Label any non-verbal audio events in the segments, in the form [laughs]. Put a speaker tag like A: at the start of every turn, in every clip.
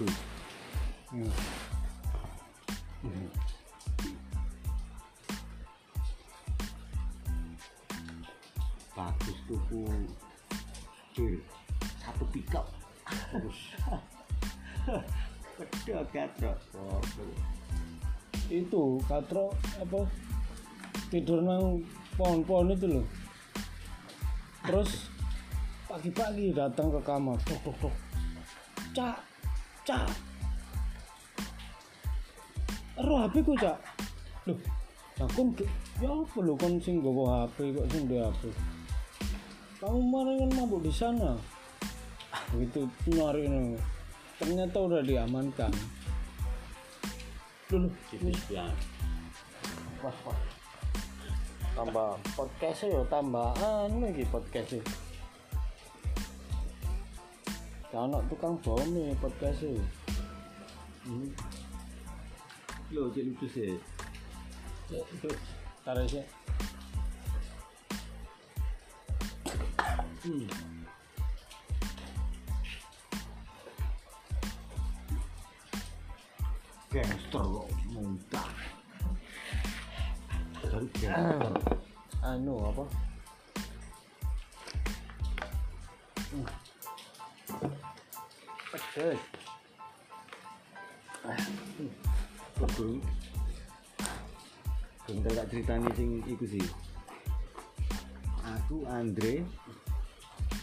A: bagus
B: Hmm.
A: bagus tuku bir satu pickup. Kedua gatrok
B: itu katro apa? Tidur nang pohon-pohon itu loh. Terus pagi-pagi datang ke kamar. Tok tok tok cak cak. Ero HP ku cak? Loh aku ya apa lo kon sing HP kok sing di HP kamu kemarin kan mabuk di sana. Begitu nyari ini ternyata udah diamankan. Dulu wah wah. Tambah podcastnya ya tambah anu lagi podcastnya Nak tukang bom nih podcastnya
A: Hmm. Lo jadi lucu sih.
B: taruh sih
A: Hmm. Gangster kok muntah. Dari gangster.
B: anu apa pedes
A: Kebun. Bentar tak ceritani sing iku sih. Aku Andre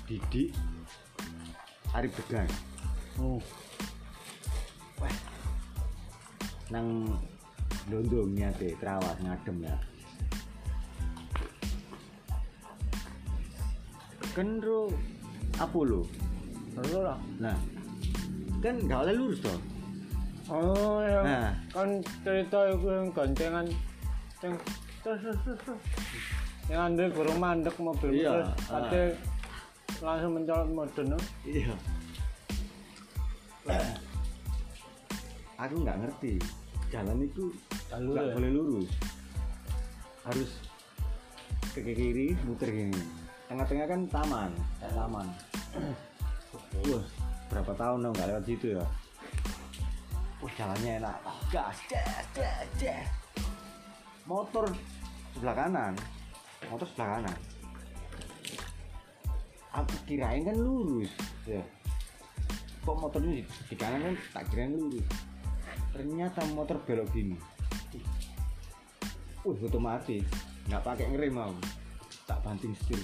A: Didik Arif Degan
B: oh
A: Wah. Nang Londo niate trawas ngadem ya. Kan ro apa lo?
B: lah
A: Nah, kan gak oleh lurus toh.
B: oh ya
A: Nah.
B: kan cerita itu yang gancengan [laughs] yang terus yang Andre kurang mandek mobil
A: Iya,
B: terus
A: ah.
B: ada langsung mencolot mode no
A: Iya. [clears throat] Aku nggak ngerti. Jalan itu nggak
B: ya?
A: boleh lurus. Harus ke kiri, muter gini. Tengah-tengah kan taman, kayak taman. [clears throat] Wah, berapa tahun dong nggak lewat situ ya? Wah, jalannya enak. Gas, gas, gas, gas. Motor sebelah kanan. Motor sebelah kanan. Aku kirain kan lurus. Ya. Kok motornya di, di kanan kan tak kirain lurus. Ternyata motor belok gini. Uh, otomatis. Nggak pakai ngerem mau. Tak banting setir.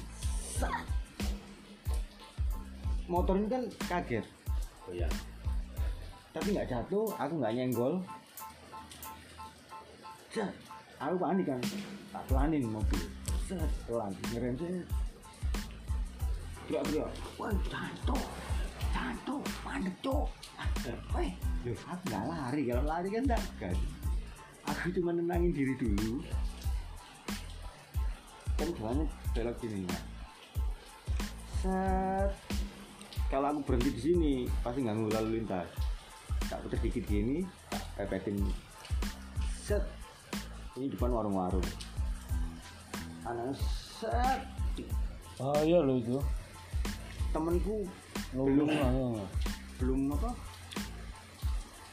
A: Motor ini kan kaget.
C: Oh ya.
A: Tapi nggak jatuh, aku nggak nyenggol. Set. Aku panik kan. Tak pelanin mobil. Set, pelan. Ngerem set. Teriak-teriak. Wah, jatuh. Jatuh. Mandek, cok. Woi, aku nggak lari. Kalau lari kan tak gas. Aku cuma nenangin diri dulu. Kan jalannya belok gini. Set. Kalau aku berhenti di sini, pasti nggak lalu lintas. Tak putar dikit gini, tak pepetin. Set. Ini depan warung-warung. Anak set.
B: bahaya loh itu
A: Temenku
B: belum lah
A: belum apa?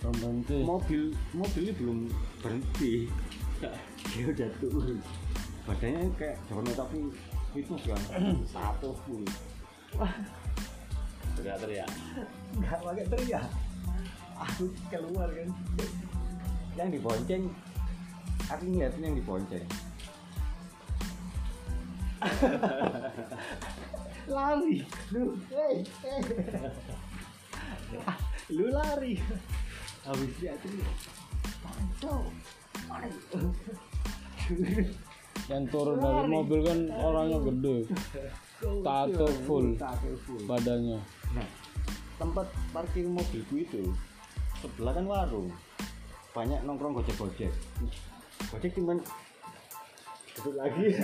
B: belum berhenti
A: mobil mobilnya belum berhenti [laughs] dia udah turun badannya kayak Jono tapi itu kan [clears throat] satu full
C: Teriak-teriak.
A: nggak pakai teriak. Aku keluar kan. Yang dibonceng aku ngeliatin yang dibonceng. [laughs] Lari. Lu hey, hey. Ah, lu lari. Habis panco mana
B: yang turun dari mobil kan orangnya gede. Tato full
A: tato full.
B: badannya
A: Nah, tempat parkir mobilku itu sebelah kan warung. Banyak nongkrong gojek-gojek. Gojek cuman duduk lagi.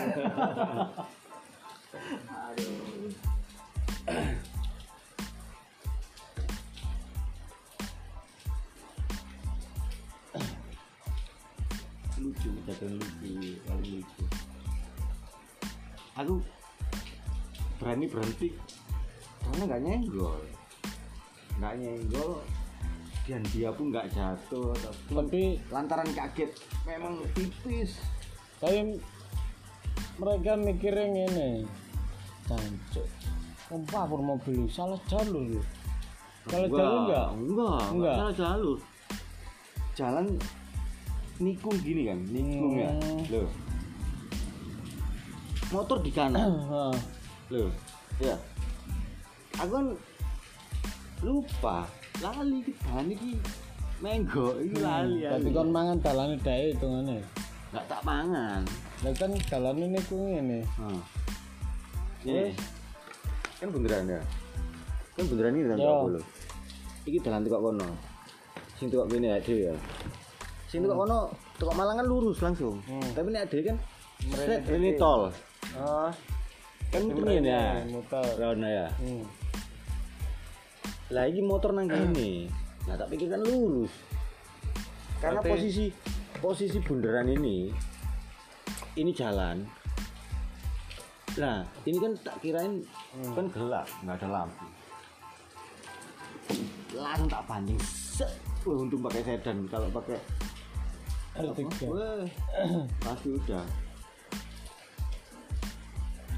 A: Aduh. lucu, jatuh lucu, paling lucu. Aku berani berhenti karena nggak nyenggol? Nggak nyenggol dan dia pun nggak jatuh.
B: Tapi
A: lantaran kaget memang tipis.
B: Tapi mereka mikirnya ini cancuk kompapur mobil salah jalur loh salah jalur enggak
A: enggak
B: Enggak.
A: enggak salah jalur. Jalan nikung gini kan? Nikung ya?
B: Hmm.
A: loh. Motor di kanan.
B: Nah, [clears throat]
A: loh ya aku kan lupa. Lali kita ini menggo ini lali
B: tapi
A: aku.
B: kon mangan dalane dae hitungane.
A: Nggak tak mangan.
B: Lah kan dalane niku ngene.
A: Hmm.
B: Terus?
A: kan beneran ya? Kan beneran ini kan
B: Ya.
A: apa lo iki dalan tukok kono. Sing tukok kene ya dhewe ya. Sing tukok kono tukok Malang kan lurus langsung.
B: Hmm.
A: tapi nek dhewe kan ini tol.
B: Ah
A: kan
B: Ini
A: ya?
B: muter.
A: Ya?
B: Hmm.
A: Lah ini motor nang kene. Nah tak pikir kan lurus. Karena posisi posisi bundaran ini ini jalan. Nah ini kan tak kirain
B: Hmm.
A: kan gelap nggak ada lampu. Langsung tak banding set. Wah, untung pakai sedan. Kalau pakai
B: R3
A: wah pasti udah.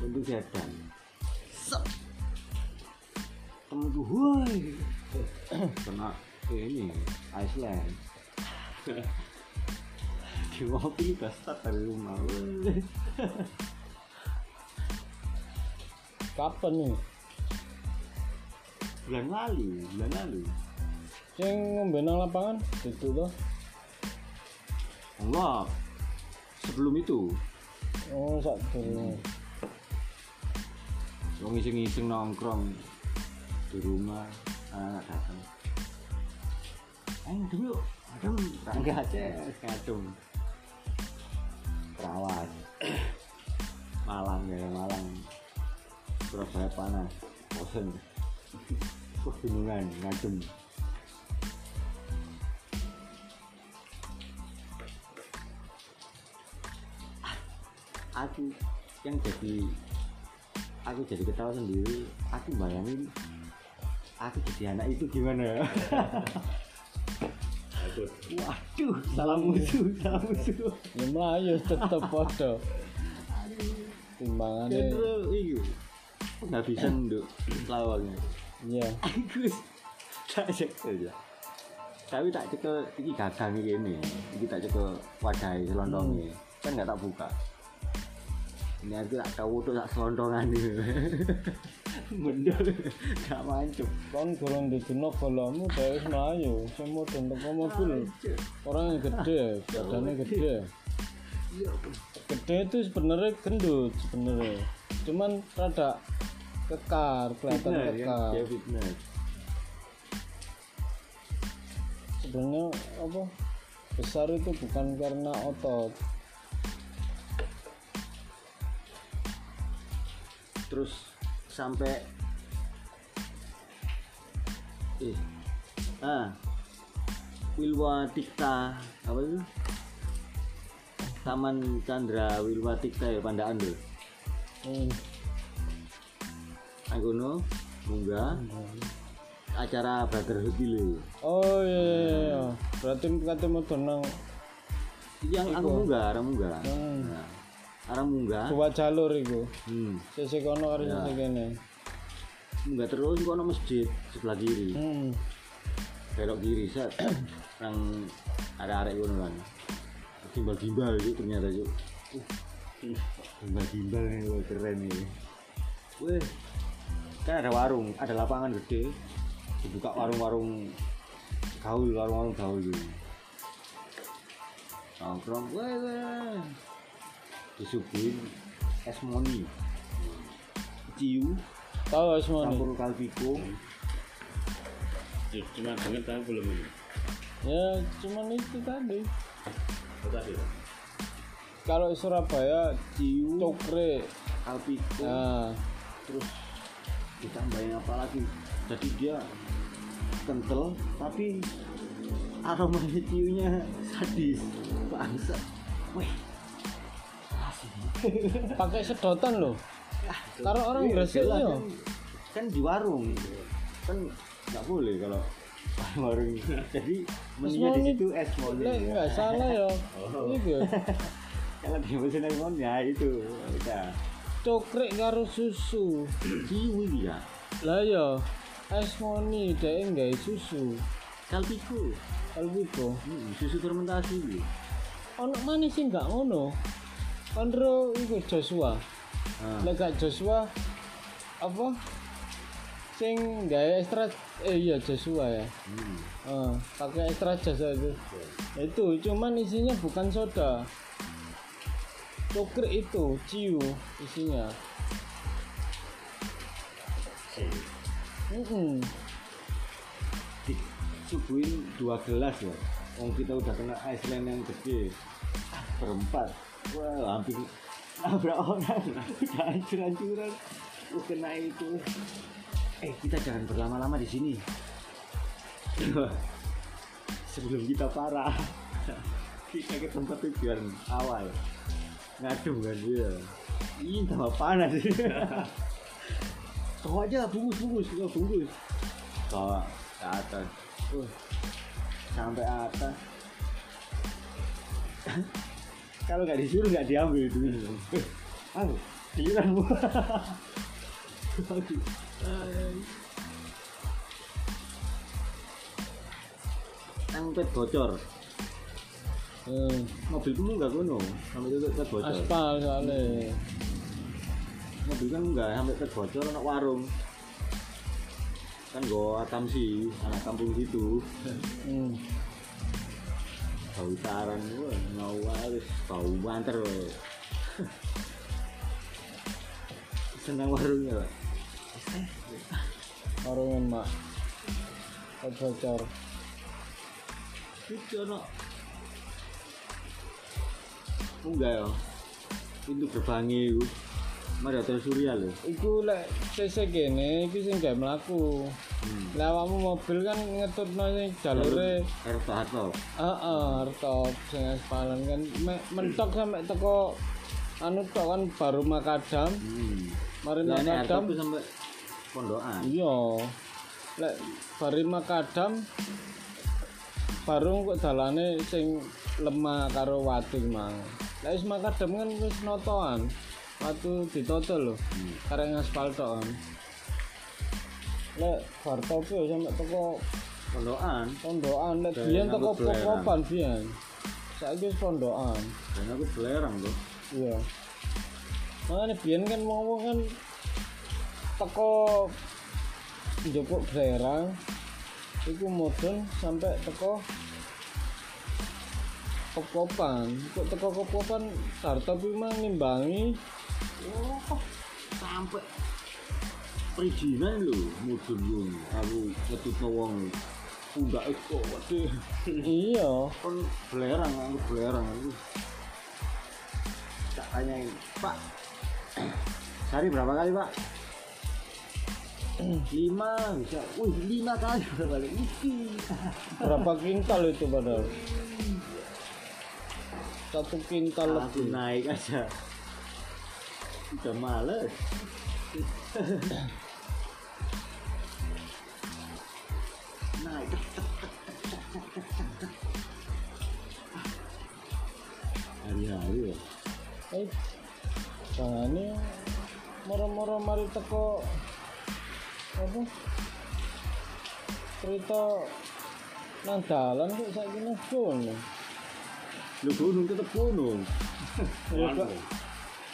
A: Untung sedan. Set temenku woi. Kena ini Iceland. [laughs] Di mobil udah start dari rumah
B: kapan nih
A: bulan lalu bulan lalu.
B: Sing ngombe lapangan itu toh.
A: Enggak sebelum itu.
B: Oh sak durunge
A: Wong iseng-iseng nongkrong di rumah anak datang. Ayo yuk, adem. Tangga aja, adem. Perawas. Malang ya, Malang. Surabaya panas, bosen. [laughs] Pegunungan, ngadem. Aku yang jadi aku jadi ketawa sendiri aku bayangin aku jadi anak itu gimana? Ya waduh salah musuh salah musuh.
B: Ya mlayu tetep padha. Timbangane
A: dan iyo penghabisan untuk lawangnya.
B: Iya.
A: Aku tak cekel ya tapi tak cekel iki gagang iki ini. Iki tak cekel wadai selondongnya. Kan nggak tak buka. Ini aku tak tahu tuh tak selondongan [laughs] mendel gak mancung.
B: Kon golong dijenok golamu dhewe wis mlayu. Sing mudhun teko mobil. Orang yang gede badannya gede. Gede itu sebenarnya gendut sebenarnya. Cuman rada kekar kelihatan
A: fitness kan
B: kekar.
A: Fitness
B: sebenarnya apa? Besar itu bukan karena otot.
A: Terus sampai eh ah Wilwa Tikta apa itu? Taman Chandra Wilwa Tikta ya Pandaan tuh
B: hmm.
A: Anggono munggah acara Brotherhood dulu
B: oh iya, iya, iya. berarti kata mau tenang
A: yang aku munggah arah munggah.
B: Hmm.
A: nah, arah munggah.
B: Dua jalur itu
A: hmm.
B: sisi kono karo
A: Ya.
B: sisi kene.
A: Munggah terus kono masjid sebelah kiri.
B: Hmm.
A: belok kiri set. Yang ada arek ngono kan gimbal gimbal itu ternyata itu gimbal gimbal nih wah, keren nih weh kan ada warung ada lapangan gede. Dibuka warung-warung gaul warung-warung gaul gitu. Nongkrong weh weh disuguhin es moni. Ciu
B: tahu semua nih
A: campur kalpiko
C: cuma denger tapi belum ini.
B: Ya cuman itu tadi.
C: Tadi ya?
B: kalau Surabaya
A: ciu
B: cokre.
A: Kalpiko
B: nah
A: terus ditambahin apa lagi? Jadi dia kental tapi aroma ciunya sadis bangsa wih
B: pakai sedotan loh karena orang
A: Iya,
B: Gresik
A: jelas
B: ya
A: kan, kan di warung kan nggak boleh kalau [laughs] warung jadi menunya di situ es moni
B: Lek nggak salah ya.
A: Oh.
B: Itu ya. [laughs]
A: kalau di mesin es moni ya itu udah
B: Cokrek karo susu.
A: kiwi dia
B: Lah ya es moni dhek nggawe susu.
A: kalpiku
B: Kalbiko.
A: hmm, susu fermentasi gitu
B: Ono mana sih nggak ngono? Kondro iku Joshua.
A: nah,
B: Lek gak Joshua apa? Sing gawe ekstra eh iya Joshua ya.
A: hmm.
B: Ah, pakai ekstra jasa itu. Itu cuman isinya bukan soda. Cokre itu, ciu isinya. Mm
A: subuhin dua gelas ya Wong kita udah kena Iceland yang gede Ah, berempat wah hampir nabrak orang. Hancur-hancuran Wah, kena itu. Eh kita jangan berlama-lama di sini. Sebelum kita parah. Kita ke tempat tujuan awal. Ngadem kan dia. Ini tambah panas. Kau aja bungkus kau bungkus. Bawa ke atas. Uh, sampai atas kalau nggak disuruh nggak diambil duitnya aduh giliranmu Aduh. Ay. Angpet bocor
B: Hmm.
A: mobilku nggak kuno sampai itu pet bocor
B: Aspal soalnya.
A: mobil kan enggak sampai pet bocor anak warung kan gua atam sih anak kampung situ
B: Hmm.
A: Bau saran gua mau harus bau banter senang warungnya Pak.
B: Warungan mak. Kau bocor.
A: itu no enggak ya pintu gerbangnya itu mari ada surya loh
B: Iku lek CC kene iki sing gawe mlaku.
A: hmm.
B: Lah awakmu mobil kan ngetutno sing jalure
A: Harto Harto
B: heeh hartop sing aspalan kan Me- mentok sampai teko anu tok kan baru makadam.
A: hmm.
B: Mari
A: Harto
B: makadam.
A: sampai pondokan
B: Iya. Lek bari makadam baru kok dalane sing lemah karo watu mang. Lek wis makadam kan wis notoan. Watu ditoto lho.
A: Hmm.
B: Kareng aspal tok kan. Lek bar topi ya sampe teko
A: pondokan
B: pondokan lek biyen teko
A: belerang.
B: pokopan biyen. Saiki pondokan.
A: dan aku belerang tuh
B: Iya. Makanya biyen kan ngomong kan teko njupuk belerang iku mudun sampai teko kopopan kok teko kopopan sarta kuwi mah nimbangi
A: oh sampai. Perizinan lho mudun lho. Aku ngetut wong pundak eko waduh.
B: Iya.
A: Kan belerang aku belerang aku. Tak tanyain. Pak sehari berapa kali pak? Lima bisa. Wih lima kali balik iki.
B: Berapa kintal itu padahal? Satu kintal lebih.
A: naik aja udah males. Naik hari-hari ya.
B: Eh jangane moro-moro mari teko apa? Cerita nang dalan kok saiki nang kono
A: lu gunung tetep gunung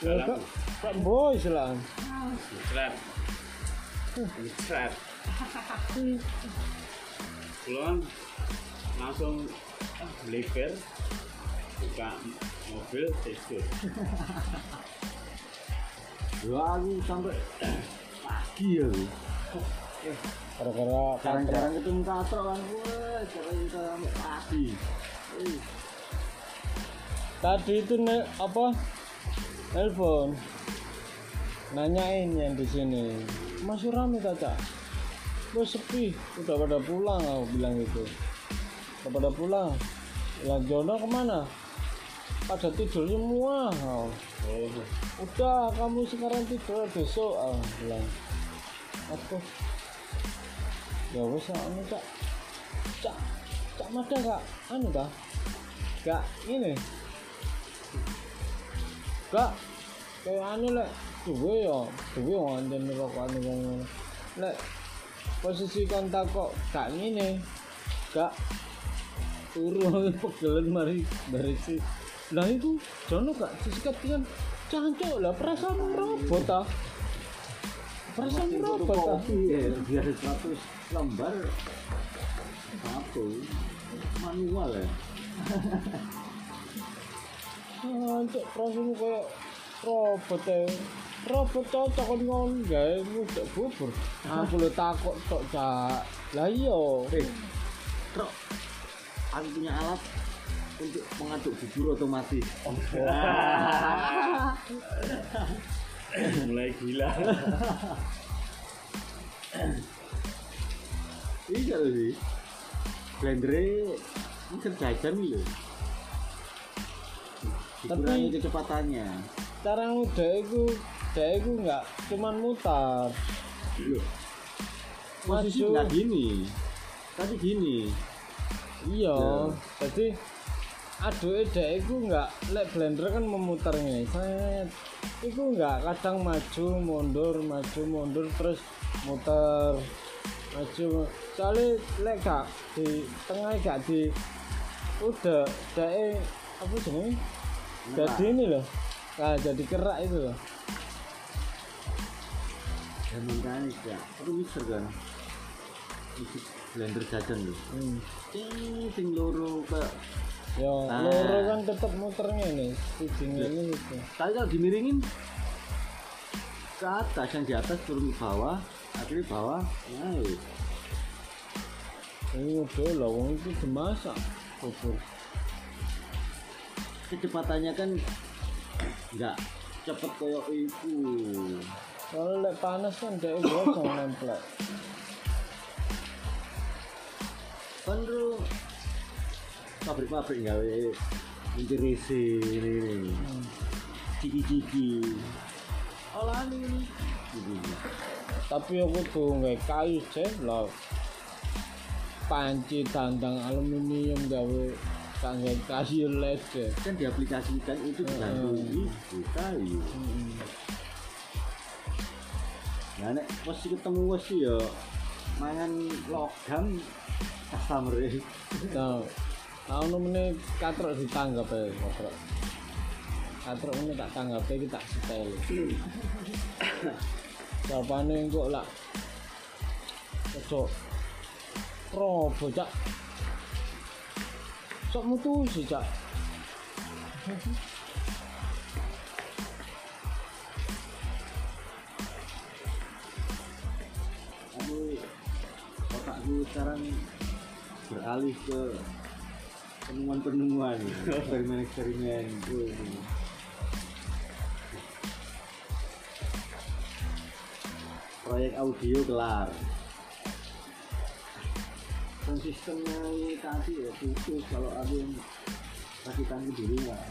B: ya kak kak boy selan
C: Ngecat. Ngecat. Pulang langsung melipir buka mobil tidur.
A: ya aku sampai pagi ya.
B: Gara-gara
A: jarang-jarang ketemu katro kan wah jarang kita sampai pagi.
B: Tadi itu ne, apa telepon. Nanyain yang di sini. Masih rame tata gue sepi. Udah pada pulang aku bilang gitu. Udah pada pulang. Lah Jono ke mana? Pada tidur semua. Oh. udah kamu sekarang tidur besok. Ah bilang. Apa ya wes anu cak. Cak cak mada gak anu dah gak ini gak kayak anu lek duwe ya duwe wong anjen rokokane wong ngono. Lek posisi kontak kok gak ngene gak turu [laughs] pegelen mari barisi lah itu jono gak disikat dengan cancok lah perasaan robot ah. Perasaan robot ah.
A: kopi ya biar 100 lembar satu manual ya [laughs]
B: cancok perasaan kayak robot ya. Robot cocok kan ngon gawe mudak bubur. Aku lo takut tok cak. Lah iya.
A: Eh truk. Aku punya alat untuk mengaduk bubur otomatis.
C: Mulai gila.
A: Iya sih blendernya ini kerjaan loh. dikurangi
B: Tapi-
A: kecepatannya.
B: cara muda itu dia itu nggak cuman mutar.
A: Posisi
B: Maju.
A: nggak gini. Tadi gini.
B: Iya
A: Ya.
B: jadi aduh dia itu nggak lek blender kan memutarnya. Set. Itu nggak kadang maju mundur maju mundur terus muter maju. Soalnya lek gak di tengah gak di udah dia apa sih jadi ini loh. Nah jadi kerak itu loh.
A: Dan mekanis ya itu mixer kan? Blender jajan loh.
B: Hmm.
A: Sing loro ke
B: ya
A: Ah.
B: loro kan tetap muternya nih ujungnya ini gitu.
A: Tapi kalau dimiringin ke atas yang di atas turun ke bawah akhirnya bawah naik.
B: Ini udah lah wong itu dimasak. Bubur
A: kecepatannya kan nggak cepet kayak itu
B: kalau lek panas kan dia gosong nempel
A: kan bro pabrik-pabrik gawe intirisi ini
B: Hmm.
A: ciki-ciki. Olahan ini. Ini.
B: tapi aku tuh nggak kayu cek. Lah panci tandang aluminium gawe tangga kayu led deh
A: kan diaplikasikan itu dibantu
B: Hmm.
A: itu kayu. Nah nek mesti ketemu mesti ya mangan logam customer
B: nah tahun nomene katrok ditanggap ya katrok. Katrok ini tak tanggap ya kita setel. Jawabannya kok lah cocok. Robo cak sok mutu sih cak.
A: Aku otakku sekarang beralih ke penemuan-penemuan eksperimen-eksperimen. Proyek audio kelar konsistemnya ini tadi ya khusus kalau ada yang rakitan di rumah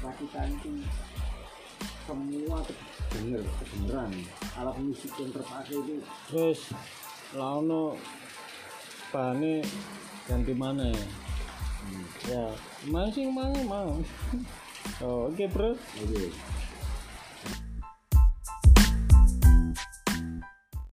A: rakitan itu semua kedenger kedengeran alat musik yang terpakai itu
B: terus launo bahannya ganti mana ya? Ya masih mau [laughs] oh, oke bro.
A: Oke